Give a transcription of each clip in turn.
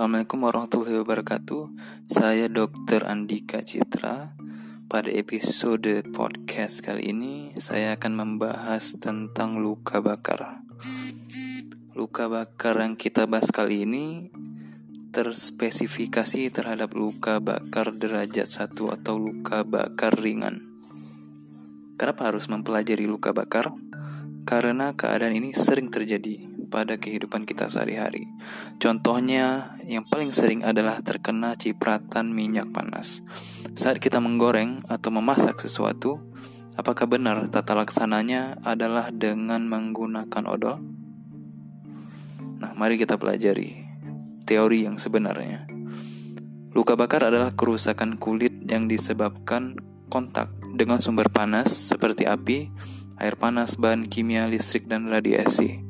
Assalamualaikum warahmatullahi wabarakatuh. Saya Dr. Andika Citra. Pada episode podcast kali ini, saya akan membahas tentang luka bakar. Luka bakar yang kita bahas kali ini terspesifikasi terhadap luka bakar derajat 1 atau luka bakar ringan. Kenapa harus mempelajari luka bakar? Karena keadaan ini sering terjadi pada kehidupan kita sehari-hari. Contohnya, yang paling sering adalah terkena cipratan minyak panas. Saat kita menggoreng atau memasak sesuatu, apakah benar tata laksananya adalah dengan menggunakan odol? Nah, mari kita pelajari teori yang sebenarnya. Luka bakar adalah kerusakan kulit yang disebabkan kontak dengan sumber panas seperti api, air panas, bahan kimia, listrik, dan radiasi.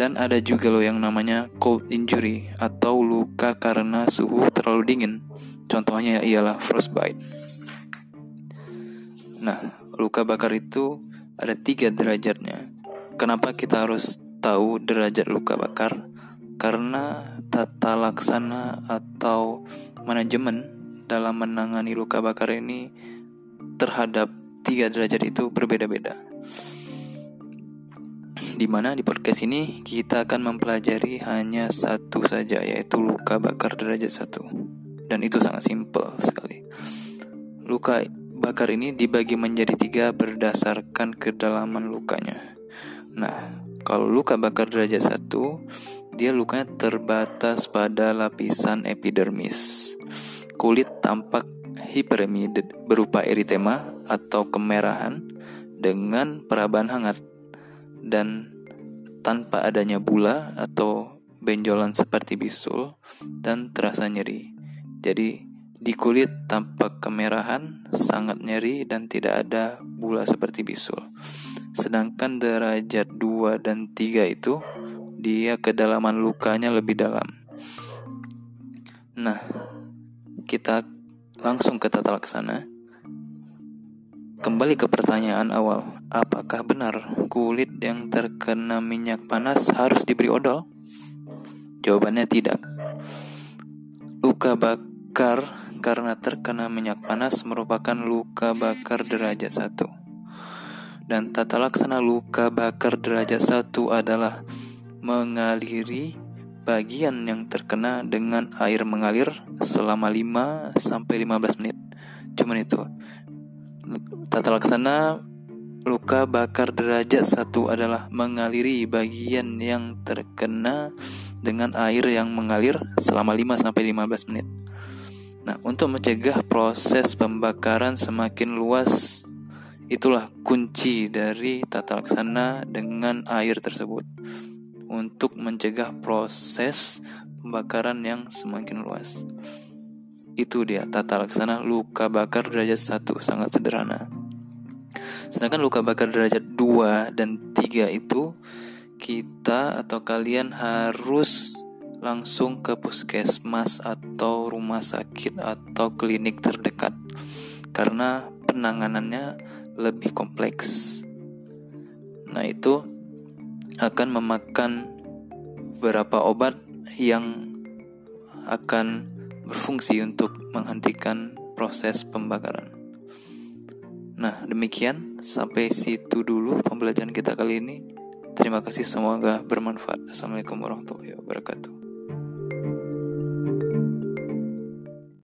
Dan ada juga loh yang namanya cold injury atau luka karena suhu terlalu dingin. Contohnya ialah frostbite. Nah, luka bakar itu ada tiga derajatnya. Kenapa kita harus tahu derajat luka bakar? Karena tata laksana atau manajemen dalam menangani luka bakar ini terhadap tiga derajat itu berbeda-beda di mana di podcast ini kita akan mempelajari hanya satu saja yaitu luka bakar derajat satu dan itu sangat simpel sekali. Luka bakar ini dibagi menjadi tiga berdasarkan kedalaman lukanya. Nah, kalau luka bakar derajat satu dia lukanya terbatas pada lapisan epidermis. Kulit tampak hiperemid berupa eritema atau kemerahan dengan perabahan hangat dan tanpa adanya bula atau benjolan seperti bisul dan terasa nyeri. Jadi di kulit tampak kemerahan, sangat nyeri dan tidak ada bula seperti bisul. Sedangkan derajat 2 dan 3 itu dia kedalaman lukanya lebih dalam. Nah, kita langsung ke tata laksana. Kembali ke pertanyaan awal, apakah benar kulit yang terkena minyak panas harus diberi odol? Jawabannya tidak. Luka bakar karena terkena minyak panas merupakan luka bakar derajat satu. Dan tata laksana luka bakar derajat satu adalah mengaliri bagian yang terkena dengan air mengalir selama 5 sampai 15 menit. Cuman itu. Tata laksana luka bakar derajat satu adalah mengaliri bagian yang terkena dengan air yang mengalir selama 5 sampai 15 menit. Nah, untuk mencegah proses pembakaran semakin luas itulah kunci dari tata laksana dengan air tersebut untuk mencegah proses pembakaran yang semakin luas. Itu dia tata laksana luka bakar derajat 1 sangat sederhana. Sedangkan luka bakar derajat 2 dan 3 itu kita atau kalian harus langsung ke puskesmas atau rumah sakit atau klinik terdekat karena penanganannya lebih kompleks. Nah, itu akan memakan beberapa obat yang akan berfungsi untuk menghentikan proses pembakaran. Nah, demikian sampai situ dulu pembelajaran kita kali ini. Terima kasih semoga bermanfaat. Assalamualaikum warahmatullahi wabarakatuh.